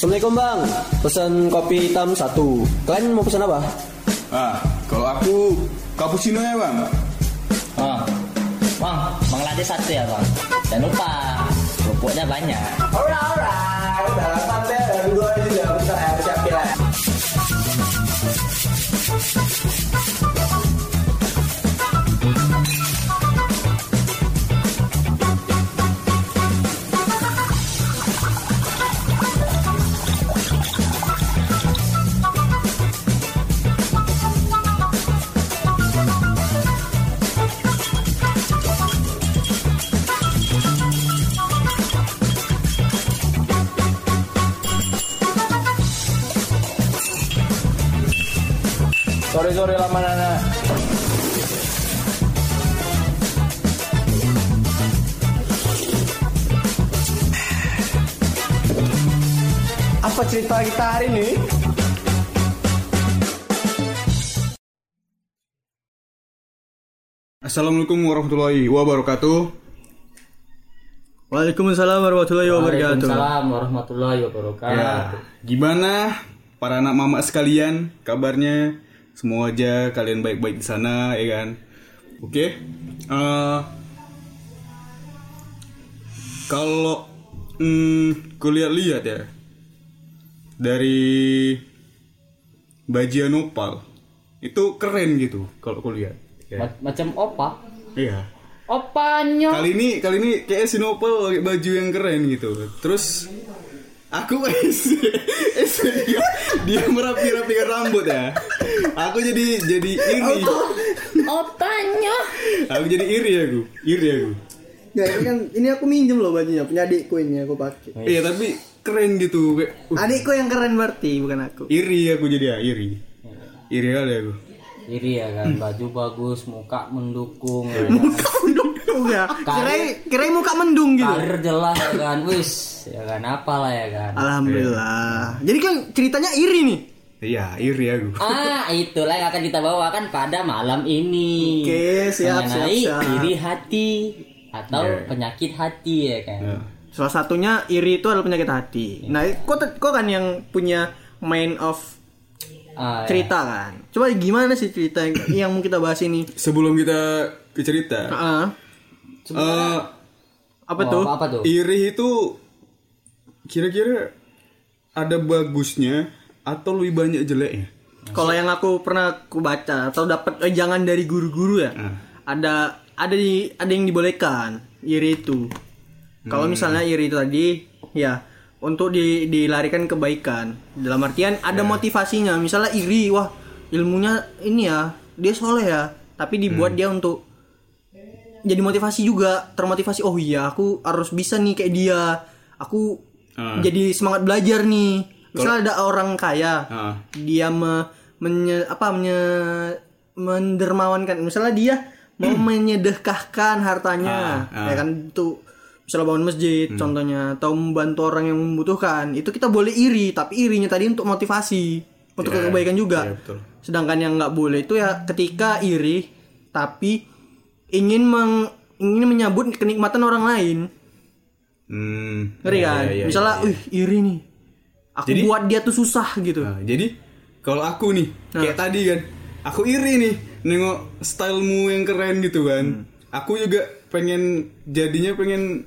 Assalamualaikum bang, pesan kopi hitam satu. Kalian mau pesan apa? Ah, kalau aku cappuccino ya bang. Oh. Bang, bang latte satu ya bang. Jangan lupa kerupuknya banyak. Ora ora, udah sampai dua Sore sore lama nana. Apa cerita kita hari ini? Assalamualaikum warahmatullahi wabarakatuh. Waalaikumsalam warahmatullahi wabarakatuh. Waalaikumsalam warahmatullahi wabarakatuh. Ya, gimana para anak mama sekalian kabarnya? Semoga aja kalian baik-baik di sana ya kan. Oke. Eh, kalau hmm, kulihat lihat ya dari bajian opal itu keren gitu kalau kulihat. Ya. Ma- macam opa. Iya. Opanya. Kali ini kali ini kayak Sinopel pakai baju yang keren gitu. Terus aku dia, dia merapi-rapikan rambut ya. Aku jadi jadi iri. Opanya. Aku jadi iri aku. Iri aku. Ya ini kan ini aku minjem loh bajunya punya adikku ini aku pakai. Iya tapi keren gitu kayak uh, Adikku yang keren berarti bukan aku. iri aku jadi ya iri. Iri kali aku. Iri ya kan, baju bagus, muka mendukung, ya Muka mendung ya. Kirain kirain muka mendung gitu. karir jelas ya kan, wis, ya kan, apalah ya kan. Alhamdulillah. Jadi kan ceritanya iri nih. Iya, iri aku. Ah, itulah yang akan kita bawakan pada malam ini. Oke, siap, Mengenai siap, siap. iri hati atau Yeah. penyakit hati ya kan. Ya. Salah satunya iri itu adalah penyakit hati. Nah, kok kok kan yang punya main of Ah, ya. cerita kan. Coba gimana sih cerita yang, yang mau kita bahas ini? Sebelum kita ke cerita, Eh, apa Oh, tuh? Apa, apa tuh? iri itu kira-kira ada bagusnya atau lebih banyak jeleknya? Kalau yang aku pernah aku baca atau dapat eh, jangan dari guru-guru ya. Ah. Ada ada di ada yang dibolehkan iri itu. Kalau misalnya iri itu tadi ya untuk di, dilarikan kebaikan. Dalam artian ada motivasinya. Misalnya iri, wah ilmunya ini ya, dia soleh ya, tapi dibuat dia untuk jadi motivasi juga, termotivasi. Oh iya, aku harus bisa nih kayak dia. Aku Ah. jadi semangat belajar nih. Misalnya ada orang kaya, Ah. dia me, menye, apa menye, mendermawankan misalnya dia mau menyedekahkan hartanya Ah, ah. ya kan itu misalnya bangun masjid Hmm. contohnya atau membantu orang yang membutuhkan itu kita boleh iri tapi irinya tadi untuk motivasi untuk Ya, kebaikan juga ya, betul. sedangkan yang nggak boleh itu ya ketika iri tapi ingin meng, ingin menyambut kenikmatan orang lain Hmm. ngeri ya, kan ya, ya, misalnya ya, ya. iri nih aku Jadi- buat dia tuh susah gitu Nah, jadi kalau aku nih kayak tadi kan, aku iri nih nengok stylemu yang keren gitu kan. Aku juga pengen jadinya pengen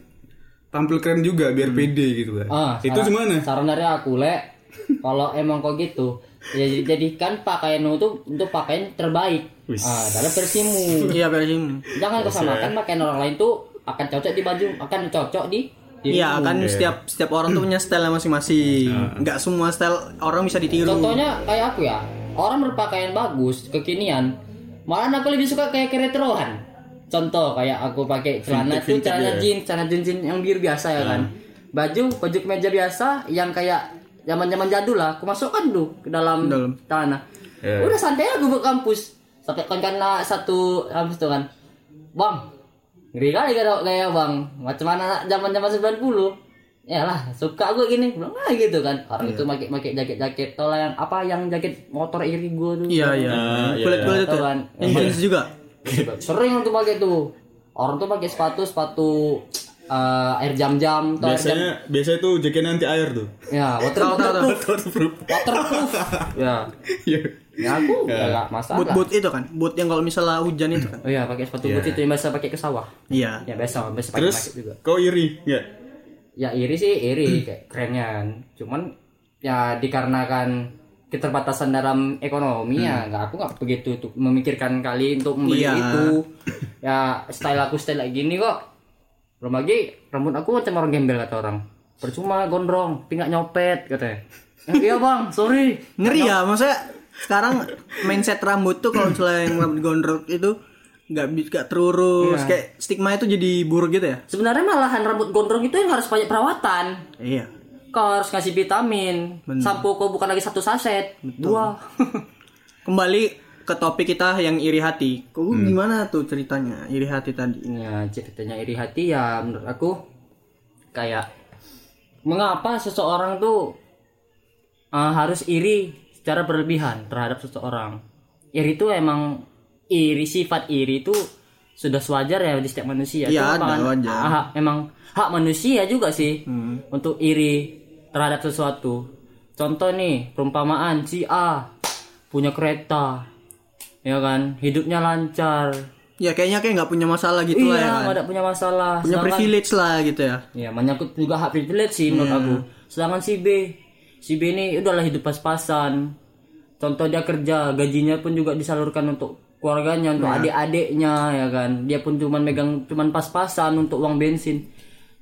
tampil keren juga biar pede gitu kan. Ah, Itu gimana? Saran dari aku, Le. Kalau emang kok gitu, ya jadikan pakaianmu itu untuk pakaian terbaik. Ah, dalam versimu. iya versi Jangan kesamakan pakaian orang lain tuh akan cocok di baju, akan cocok di. Iya kan setiap setiap orang tuh punya style masing-masing. Nggak semua style orang bisa ditiru. Contohnya kayak aku ya, orang berpakaian bagus, kekinian, malah aku lebih suka kayak keretroan. Contoh kayak aku pakai celana tuh Vintage-vintage celana ya. jeans, celana jeans yang biru biasa ya kan. Baju baju kemeja biasa yang kayak zaman-zaman jadul lah, aku masukkan dulu ke dalam, Dalam. celana. Ya. Udah santai aku ke kampus. Sampai kan karena satu kampus tuh kan. Bang, ngeri kali kayak kayak bang. Macam mana zaman-zaman 90 ya lah suka gue gini bilang ah gitu kan orang itu pakai pakai jaket jaket tau lah yang apa yang jaket motor iri gue tuh Iya iya. Ah, iya, Kulit kulit iya. itu. Kan. Yang jeans juga. sering untuk pakai tuh orang tuh pakai sepatu sepatu eh, air jam-jam atau air jam Biasanya biasanya tuh jaketnya anti air tuh. ya water waterproof Waterproof. waterproof. Ya. Iya. ya aku ya. masalah. Boot boot itu kan boot yang kalau misalnya hujan itu kan. Oh iya pakai sepatu boot itu yang biasa pakai ke sawah. Iya. Ya biasa biasa pakai Terus juga. kau iri nggak? ya iri sih iri kayak kerennya cuman ya dikarenakan keterbatasan dalam ekonomi ya nggak aku nggak begitu untuk memikirkan kali untuk membeli Iya. itu. Ya style aku style kayak gini kok belum lagi rambut aku macam orang gembel kata orang. Percuma gondrong tapi nggak nyopet katanya "Ya, iya bang sorry. Ngeri ya maksudnya sekarang mindset rambut tuh kalau misalnya yang rambut gondrong itu nggak bi- nggak terurus Iya. kayak stigma itu jadi buruk gitu ya? Sebenarnya malahan rambut gondrong itu yang harus banyak perawatan. Iya. Kau harus kasih vitamin. Sampo kau bukan lagi satu saset. Dua kembali ke topik kita yang iri hati kok gimana tuh ceritanya iri hati tadi Ya ceritanya iri hati ya menurut aku kayak mengapa seseorang tuh uh, harus iri secara berlebihan terhadap seseorang. Iri itu emang iri sifat iri itu sudah sewajar ya di setiap manusia. Iya, ada, kan, wajar. Hmm. hak- emang hak manusia juga sih untuk iri terhadap sesuatu. Contoh nih perumpamaan si A punya kereta, ya kan hidupnya lancar, ya kayaknya kayak nggak punya masalah gitu lah ya iya, kan nggak ada punya masalah. punya Sedangkan- privilege lah gitu ya Ya, menyangkut juga hak privilege sih menurut aku. Sedangkan si B, si B ini udahlah hidup pas-pasan. Contoh dia kerja, gajinya pun juga disalurkan untuk keluarganya, untuk adik-adiknya ya kan. Dia pun cuman megang cuman pas-pasan untuk uang bensin.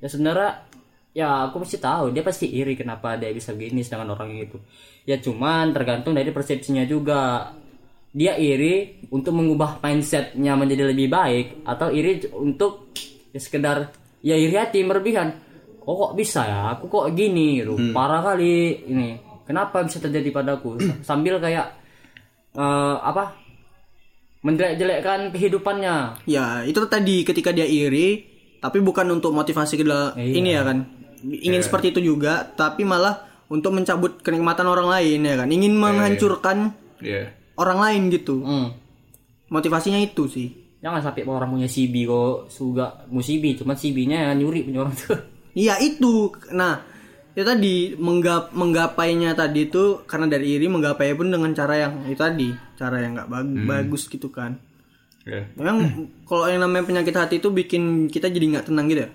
Ya sebenarnya ya aku pasti tahu dia pasti iri kenapa dia bisa begini sedangkan orang itu. Ya cuman tergantung dari persepsinya juga. Dia iri untuk mengubah mindsetnya menjadi lebih baik atau iri untuk ya sekedar ya iri hati berlebihan. Oh kok bisa ya? Aku kok gini? Gitu. Parah kali ini. Kenapa bisa terjadi padaku? Sambil kayak eh, apa menjelek-jelekkan kehidupannya. Ya itu tadi ketika dia iri tapi bukan untuk motivasi ke dalam Iya. ini ya kan? Ingin seperti itu juga tapi malah untuk mencabut kenikmatan orang lain ya kan? Ingin menghancurkan Iya. Orang lain gitu hmm. motivasinya itu sih jangan sampai orang punya CB kok suga mau CB cuman CB-nya yang nyuri punya orang tuh Iya itu. Nah, itu tadi menggap menggapainya tadi itu karena dari iri menggapai pun dengan cara yang itu tadi, cara yang nggak bag- bagus gitu kan. Iya. Memang kalau yang namanya penyakit hati itu bikin kita jadi nggak tenang gitu ya.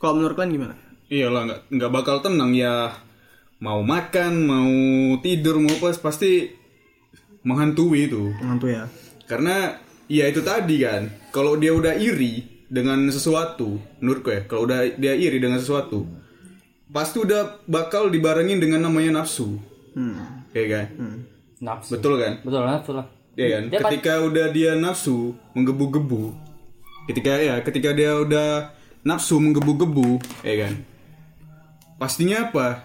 Kalau menurut kalian gimana? Iyalah nggak nggak bakal tenang ya. Mau makan, mau tidur, mau apa pasti menghantui itu. Mengantuk ya. Karena ya itu tadi kan, kalau dia udah iri dengan sesuatu, menurutku ya, kalau udah dia iri dengan sesuatu, pasti udah bakal dibarengin dengan namanya nafsu, Hmm. ya kan? nafsu Betul kan? betul nafsu lah Ya kan? Dia ketika udah dia nafsu menggebu-gebu, ketika ya, ketika dia udah nafsu menggebu-gebu, ya kan? Pastinya apa?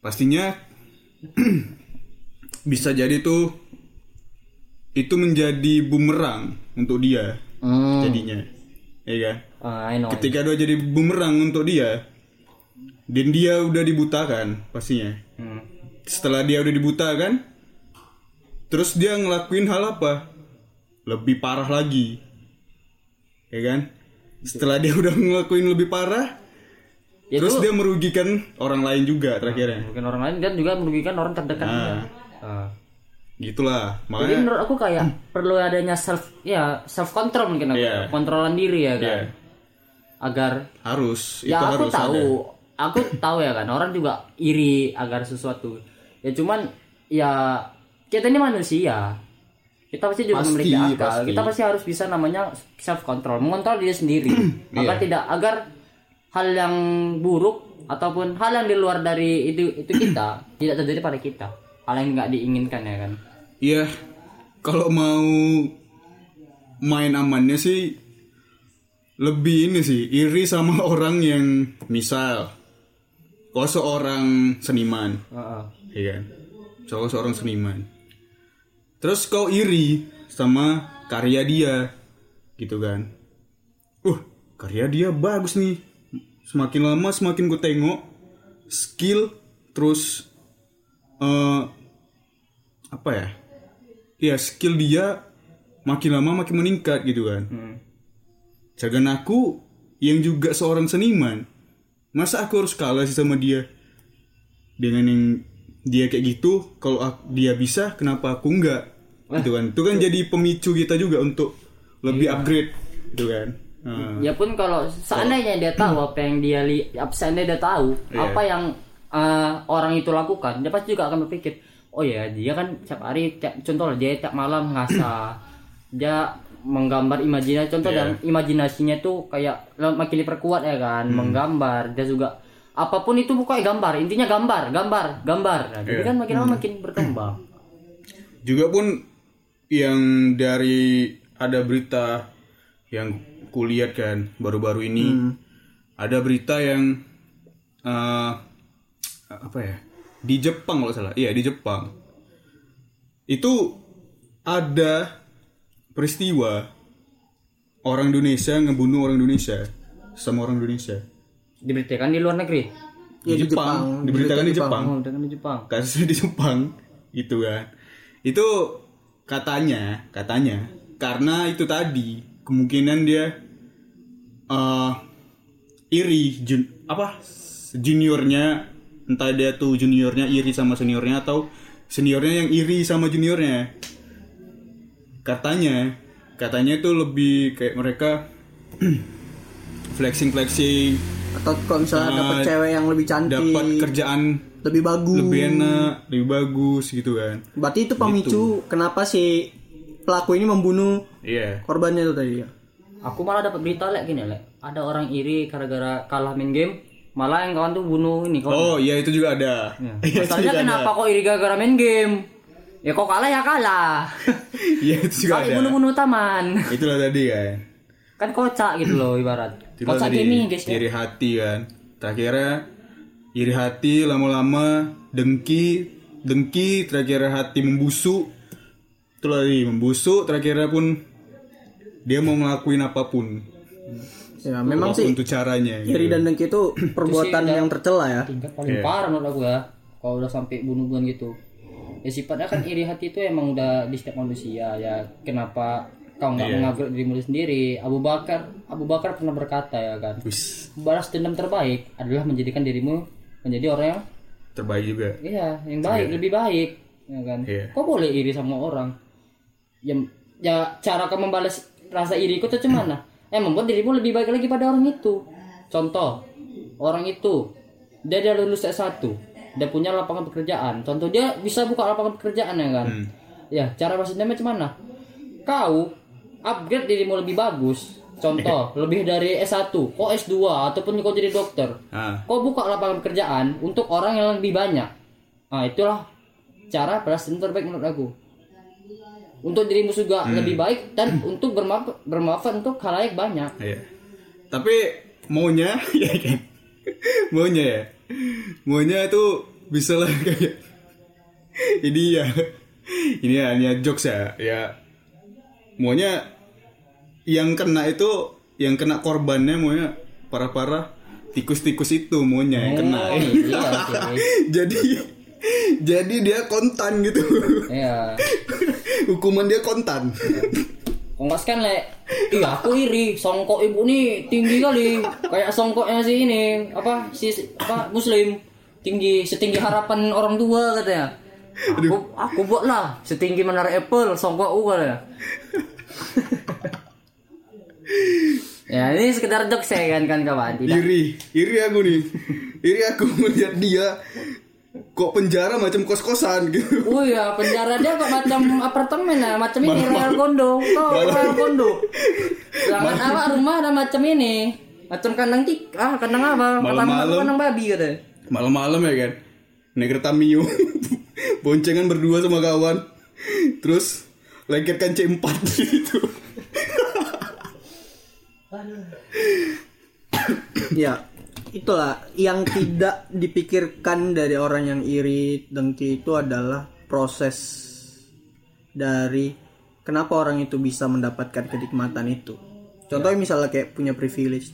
Pastinya bisa jadi tuh itu menjadi bumerang untuk dia hmm. jadinya, ya kan? I know. Ketika udah jadi bumerang untuk dia, dan dia udah dibutakan pastinya. Hmm. Setelah dia udah dibutakan, terus dia ngelakuin hal apa? Lebih parah lagi, ya kan? Setelah dia udah ngelakuin lebih parah, Ya, terus itu- dia merugikan orang lain juga terakhirnya. mungkin orang lain dan juga merugikan orang terdekat Nah. Ah. Gitulah, Jadi makanya menurut aku kayak perlu adanya self ya self control mungkin aku. Iya. kontrolan diri ya kan. ya Agar harus ya itu aku harus tahu, ada. aku tahu ya kan orang juga iri agar sesuatu. Ya cuman ya kita ini manusia. Kita pasti juga Pasti, memiliki akal. pasti. Kita pasti harus bisa namanya self control, mengontrol diri sendiri. agar Iya. tidak agar hal yang buruk ataupun hal yang di luar dari itu itu kita tidak terjadi pada kita. Hal yang nggak diinginkan ya kan. Iya, kalau mau main amannya sih lebih ini sih iri sama orang yang misal kau seorang seniman, Heeh. ya kan? Kau seorang seniman. Terus kau iri sama karya dia, gitu kan? Uh, karya dia bagus nih. Semakin lama semakin gue tengok skill terus eh apa ya? Ya skill dia makin lama makin meningkat gitu kan. Hmm. Sedangkan aku yang juga seorang seniman masa aku harus kalah sih sama dia dengan yang dia kayak gitu kalau dia bisa kenapa aku enggak gitu kan itu kan jadi pemicu kita juga untuk lebih upgrade gitu kan Nah, Ya pun kalau seandainya dia tahu apa yang dia li, seandainya dia tahu Iya. apa yang eh, orang itu lakukan, dia pasti juga akan berpikir, oh ya dia kan tiap hari, tiap, contoh lah, dia tiap malam ngasah, dia menggambar imajinasi, contoh Iya. dan imajinasinya tuh kayak makin diperkuat ya kan, Hmm. menggambar, dia juga apa pun itu pokoknya gambar, intinya gambar, gambar, gambar, nah, jadi Iya. kan makin lama makin berkembang. juga pun yang dari ada berita yang kulihat kan baru-baru ini ada berita yang eh, apa ya? Di Jepang kalau salah. Iya di Jepang. Itu ada peristiwa orang Indonesia ngebunuh orang Indonesia sama orang Indonesia. Diberitakan di luar negeri. Ya, di di Jepang, diberitakan di Di Jepang. Oh, di Jepang. kasusnya di Jepang. Gitu kan. Itu katanya katanya karena itu tadi kemungkinan dia eh iri jun, apa juniornya entah dia tuh juniornya iri sama seniornya atau seniornya yang iri sama juniornya. Katanya katanya itu lebih kayak mereka flexing flexing atau kalau misalnya Ah, dapet cewek yang lebih cantik dapat kerjaan lebih bagus. lebih enak lebih bagus gitu kan. Berarti itu pemicu kenapa si pelaku ini membunuh iya. korbannya itu tadi ya? Aku malah dapat berita lek gini lek. Ada orang iri gara-gara kalah main game, malah yang kawan tuh bunuh ini kawan. oh iya itu juga ada Ya. Masalahnya juga kenapa ada. kok iri gara-gara main game? Ya kok kalah ya kalah. iya itu juga Kali ada bunuh-bunuh taman. itulah tadi kan Kan kocak gitu loh ibarat. itulah Kocak tadi gaming guys ya. iri hati kan terakhirnya iri hati lama-lama dengki dengki terakhirnya hati membusuk itulah tadi membusuk terakhirnya pun dia mau ngelakuin apa pun ya memang sih tuh caranya gitu. iri dan dengki itu perbuatan yang tercela ya Tingkat paling Iya. parah menurut aku ya. Kalau udah sampai bunuh-bunuhan gitu. Ya sifatnya kan iri hati itu emang udah di setiap manusia ya. Kenapa kau nggak Iya. mengupgrade dirimu sendiri? Abu Bakar, Abu Bakar pernah berkata ya kan. Balas dendam terbaik adalah menjadikan dirimu menjadi orang yang terbaik juga iya yang baik lebih baik ya kan Iya. kok boleh iri sama orang ya ya cara kamu membalas rasa iriku tuh cuman eh membuat dirimu lebih baik lagi pada orang itu. Contoh orang itu dia udah lulus S1 dia punya lapangan pekerjaan. Contoh dia bisa buka lapangan pekerjaan ya kan? Ya cara balas dendamnya cuman kau upgrade dirimu lebih bagus. Contoh lebih dari S1 kok S2 ataupun kau jadi dokter. Ah kau buka lapangan pekerjaan untuk orang yang lebih banyak. Nah itulah cara dendam terbaik menurut aku untuk dirimu juga lebih baik dan untuk bermanfaat, bermanfaat untuk halayak banyak Iya. Tapi maunya ya kan. Maunya ya. Maunya itu bisa lah kayak ini ya. Ini ya hanya jokes ya. Ya maunya yang kena itu yang kena korbannya maunya parah-parah tikus-tikus itu maunya yang kena. Oh, iya, jadi jadi dia kontan gitu. iya Hukuman dia kontan. kok nggak sekian lek iya aku iri. Songkok ibu nih tinggi kali. Kayak songkoknya si ini apa si apa muslim. Tinggi setinggi harapan orang tua katanya. Aku aku buatlah setinggi menara apple songkokku katanya. Ya ini sekedar jokes ya kan kan kawan. Tidak. Iri iri aku nih iri aku melihat dia kok penjara macam kos kosan gitu Oh iya, penjara dia kok macam apartemen ya, macam ini Royal Kondo. Oh, Royal Kondo. Jangan apa rumah ada macam ini. Macam kandang tik, ah kandang apa? Malam-malam. kandang babi gitu. malam-malam ya kan naik kereta mio boncengan berdua sama kawan terus lengketkan C4 gitu ya itulah yang tidak dipikirkan dari orang yang iri dengki itu adalah proses dari kenapa orang itu bisa mendapatkan kenikmatan itu. Contohnya misalnya kayak punya privilege.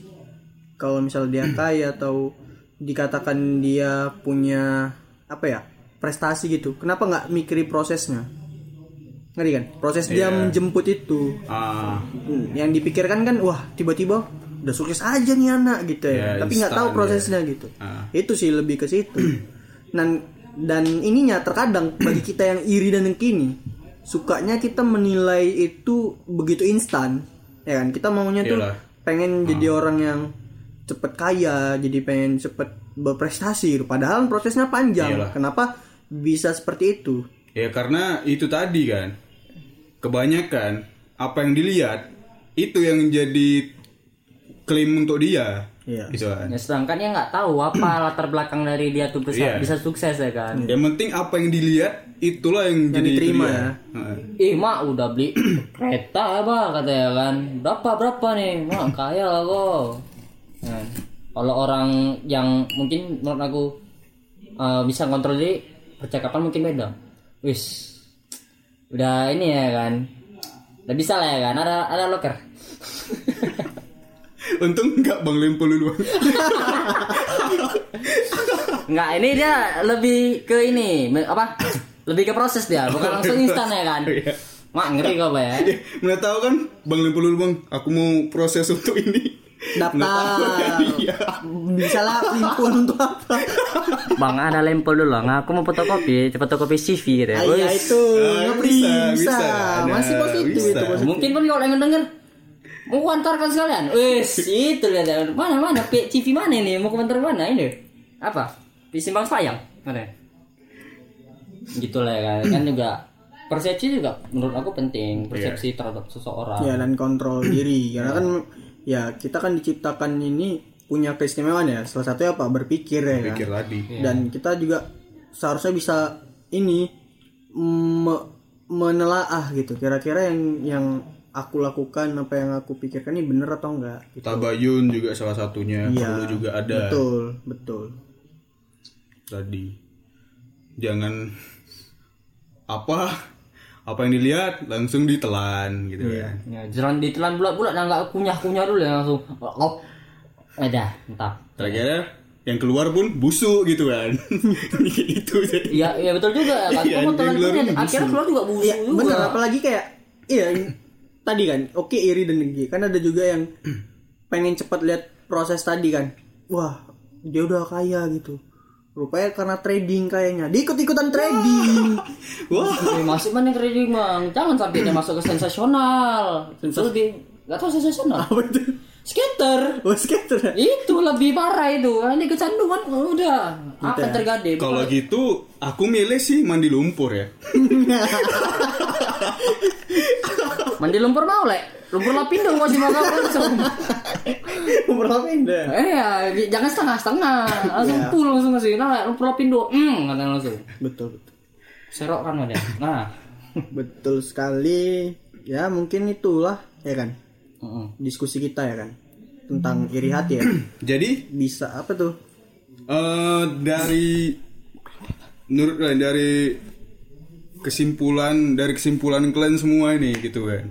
Kalau misalnya dia kaya atau dikatakan dia punya apa ya prestasi gitu kenapa nggak mikiri prosesnya? Ngerti kan? Proses dia Iya. menjemput itu. Ah. Hmm, yang dipikirkan kan wah tiba-tiba udah sukses aja nih anak gitu ya, Ya, tapi nggak tahu prosesnya gitu. Ah. itu sih lebih ke situ. Dan dan ininya terkadang bagi kita yang iri dan dengki sukanya kita menilai itu begitu instan ya kan? Kita maunya tuh Iyalah. pengen jadi orang yang cepet kaya jadi pengen cepet berprestasi. Padahal prosesnya panjang. Iyalah. kenapa bisa seperti itu? Ya karena itu tadi kan. Kebanyakan apa yang dilihat itu yang jadi klaim untuk dia. Iya. Gitu kan. Ya, sedangkan dia nggak tahu apa latar belakang dari dia tuh bisa, Iya. bisa sukses ya kan. Yang penting apa yang dilihat itulah yang, jadi itu diterima ya. Heeh. Ih mak udah beli kereta apa katanya kan berapa berapa nih mak kaya lah kok Nah, kalau orang yang mungkin menurut aku eh, bisa kontrol diri percakapan mungkin beda wis udah ini ya kan udah bisa lah ya kan ada ada loker Untung enggak Bang Lempo dulu. Enggak, ini dia lebih ke ini, apa? Lebih ke proses dia, bukan langsung instan ya kan. Iya. Mak ngeri kok, Pak ya. Mana tahu kan Bang Lempo dulu Bang, aku mau proses untuk ini. daftar Iya. bisa lah limpun untuk apa Bang, ada lempel dulu. Nggak, aku mau fotokopi, fotokopi CV gitu ya. Ah, iya itu Ah, ngebri bisa, bisa, masih positif bisa. itu positif. Mungkin pun kalau yang denger mau antarkan sekalian. Wis, itu lihat ya. Mana mana CV mana ini? Mau komentar mana ini? Apa? Di Simpang Sayang. Mana? Gitu lah ya kan. Kan juga persepsi juga menurut aku penting persepsi terhadap seseorang. ya dan kontrol diri karena kan ya kita kan diciptakan ini punya keistimewaan ya salah satunya apa berpikir ya kan? Pikir tadi. dan kita juga seharusnya bisa ini me- menelaah gitu kira-kira yang yang aku lakukan apa yang aku pikirkan ini bener atau enggak gitu. Tabayun juga salah satunya Iya, perlu juga ada betul betul tadi. Jangan apa apa yang dilihat langsung ditelan gitu Iya. kan. Ya, jangan ditelan bulat-bulat nah nggak kunyah-kunyah dulu ya langsung. Oh. Ada, entah. Terakhirnya yang keluar pun busuk gitu kan. itu. Iya, iya betul juga. Kan Iya, kamu telan yang keluar kunyah, busuk. akhirnya keluar juga busuk Iya juga. bener apalagi kayak iya tadi kan oke iri dan dengki kan ada juga yang pengen cepat lihat proses tadi kan wah dia udah kaya gitu rupanya karena trading kayaknya dia ikut ikutan trading Wah, masih mana trading bang? Jangan sampai dia masuk ke sensasional. Lebih nggak tahu sensasional. apa itu Skater. oh skater ya? Itu lebih parah itu. Ini kecanduan udah. Apa yang terjadi? kalau gitu aku milih sih mandi lumpur ya. Mandi lumpur mau lek. Lumpur lapindo masih mau kau langsung. umur apa indah Eh ya, jangan setengah setengah. Langsung full langsung kasih. Nah, lumpur lapindo. Hmm, katanya langsung. betul betul Serok kan ada. Nah. betul sekali ya mungkin itulah ya kan Heeh. diskusi kita ya kan tentang iri hati ya Jadi bisa apa tuh eh dari menurut kalian dari kesimpulan dari kesimpulan kalian semua ini gitu kan.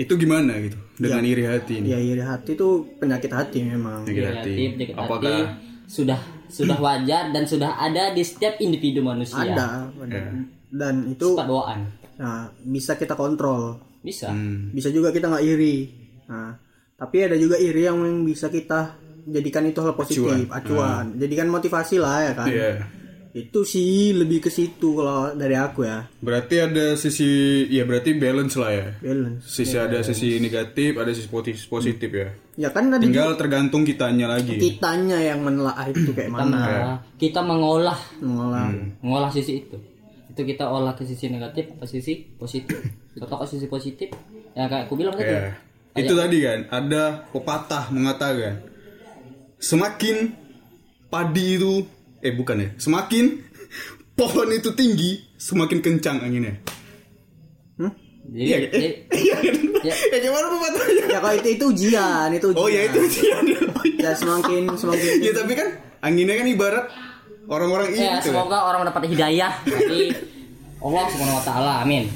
Itu gimana gitu dengan iri hati ini? ya iri hati tuh penyakit hati memang Penyakit hati. Hati, Apakah sudah sudah wajar dan sudah ada di setiap individu manusia. ada ada. Ya. dan itu bawaan. nah, bisa kita kontrol Bisa. Hmm. bisa juga kita nggak iri nah tapi ada juga iri yang bisa kita jadikan itu hal positif acuan, jadikan motivasi lah ya kan Hmm. Iya. itu sih lebih ke situ kalau dari aku ya Berarti ada sisi ya berarti balance lah ya. balance Sisi ada sisi negatif, ada sisi positif, positif ya. ya kan ada Tinggal tergantung kitanya lagi. kitanya yang menelaah itu kayak Kita, mana mengolah- kita mengolah mengolah mengolah sisi itu. Itu kita olah ke sisi negatif ke sisi positif. Contoh sisi positif ya kayak aku bilang tadi. Ya. Itu tadi kan ada pepatah mengatakan semakin padi itu eh bukan ya, semakin pohon itu tinggi, semakin kencang anginnya. Hmm? Jadi, Iya, jadi Iya kan? Ya. Ya gimana pepatahnya? ya kalau itu itu ujian itu ujian Oh ya itu dia. Oh, iya. ya semakin semakin Ya tapi kan anginnya kan ibarat orang-orang ini ya, kan. semoga orang mendapat hidayah dari Allah Subhanahu wa taala. Amin.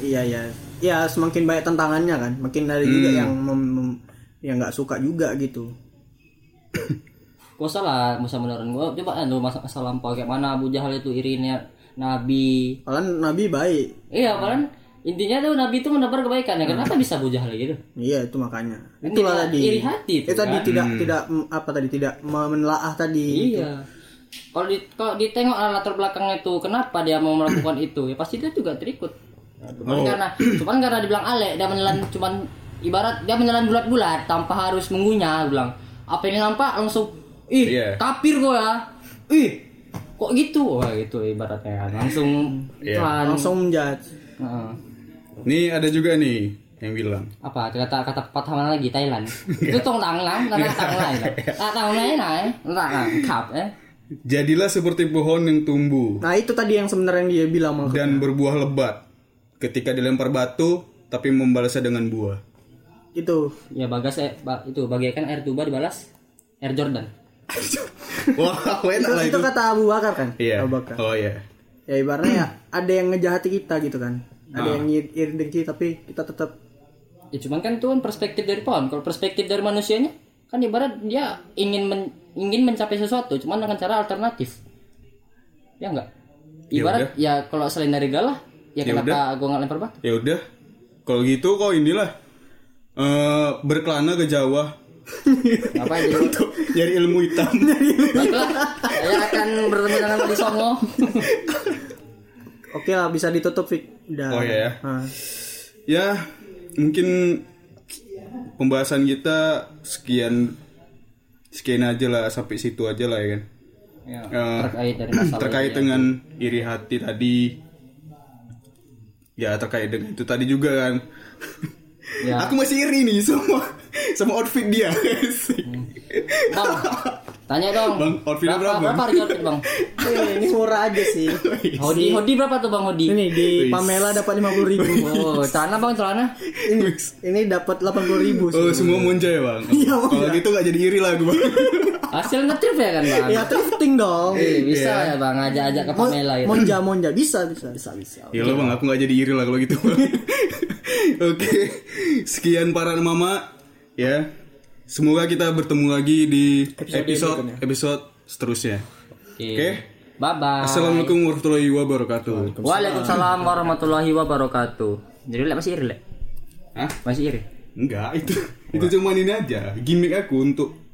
Iya iya. Ya semakin banyak tantangannya kan, makin ada juga yang mem- mem- yang nggak suka juga gitu. Gak usah lah, masa beneran gua coba kan tuh masa masa lampau kayak mana Abu Jahal itu irinya Nabi. Kalian Nabi baik. Iya, kalian intinya tuh Nabi itu menebar kebaikan ya kenapa bisa bujah lagi tuh Iya itu makanya. Itulah tidak tadi. iri hati itu, Eh, tadi kan? tidak tidak mm, apa tadi tidak menelaah tadi. iya kalau di kalau ditengok latar belakangnya itu kenapa dia mau melakukan itu ya pasti dia juga terikut cuman karena cuman karena dibilang alek dia menelan cuman ibarat dia menelan bulat-bulat tanpa harus mengunyah bilang apa ini nampak langsung ih Iya. kafir gua ya ih kok gitu wah gitu ibaratnya langsung Iya. pelan. Langsung menjudge. Heeh. Nih ada juga nih yang bilang. apa kata kata patah mana lagi Thailand itu tong tang lang tang tang lain tang tang lain eh tang kap eh Jadilah seperti pohon yang tumbuh Nah itu tadi yang sebenarnya dia bilang maksudnya. dan berbuah lebat ketika dilempar batu tapi membalasnya dengan buah. Itu. ya bagas eh ba- itu bagaikan air tuba dibalas air Jordan Wah, enak Itu, lah itu itu. kata Abu Bakar kan? Iya. Abu Bakar. Oh iya. Ya ibaratnya ya ada yang ngejahati kita gitu kan. Ada Ah. yang iri dengki tapi kita tetap ya cuman kan itu kan perspektif dari pohon kalau perspektif dari manusianya kan ibarat dia ingin men- ingin mencapai sesuatu cuman dengan cara alternatif ya enggak Ya ibarat ya, kalau selain dari galah ya, Ya kenapa gua nggak lempar batu Ya udah. Kalau gitu kok inilah eh berkelana ke Jawa apa jadi untuk nyari ilmu hitam. baiklah saya akan bertemu dengan Wali Songo Oke lah bisa ditutup Fik. Udah. Oh, iya ya. Nah, ya, mungkin pembahasan kita sekian sekian aja lah sampai situ aja lah ya kan. ya, Eh, terkait dari masalah terkait dengan iri hati tadi ya terkait dengan itu tadi juga kan Ya. aku masih iri nih sama sama outfit dia Bang, tanya dong. Bang, outfitnya berapa, Bang? Berapa harga outfit, Bang? ini murah aja sih. Hoodie, hoodie berapa tuh, Bang, hoodie? Ini di Pamela dapat 50 ribu. Oh, celana, Bang, celana. ini, ini dapat 80 ribu oh semua monja ya bang Iya, kalau gitu gak jadi iri lah gue bang Hasil ngetrip ya kan, Bang? Ya thrifting dong. Eh, bisa ya, Bang, ajak-ajak ke Pamela gitu. Monja monja bisa bisa. Bisa, bisa. ya lah bang aku gak jadi iri lah kalau gitu Bang. oke sekian para mama ya semoga kita bertemu lagi di episode episode, seterusnya Oke. Oke. Bye-bye. assalamualaikum warahmatullahi wabarakatuh Waalaikumsalam warahmatullahi wabarakatuh. Jadi Lek masih iri? Hah? Masih iri? Enggak, itu itu cuma ini aja, gimmick aku untuk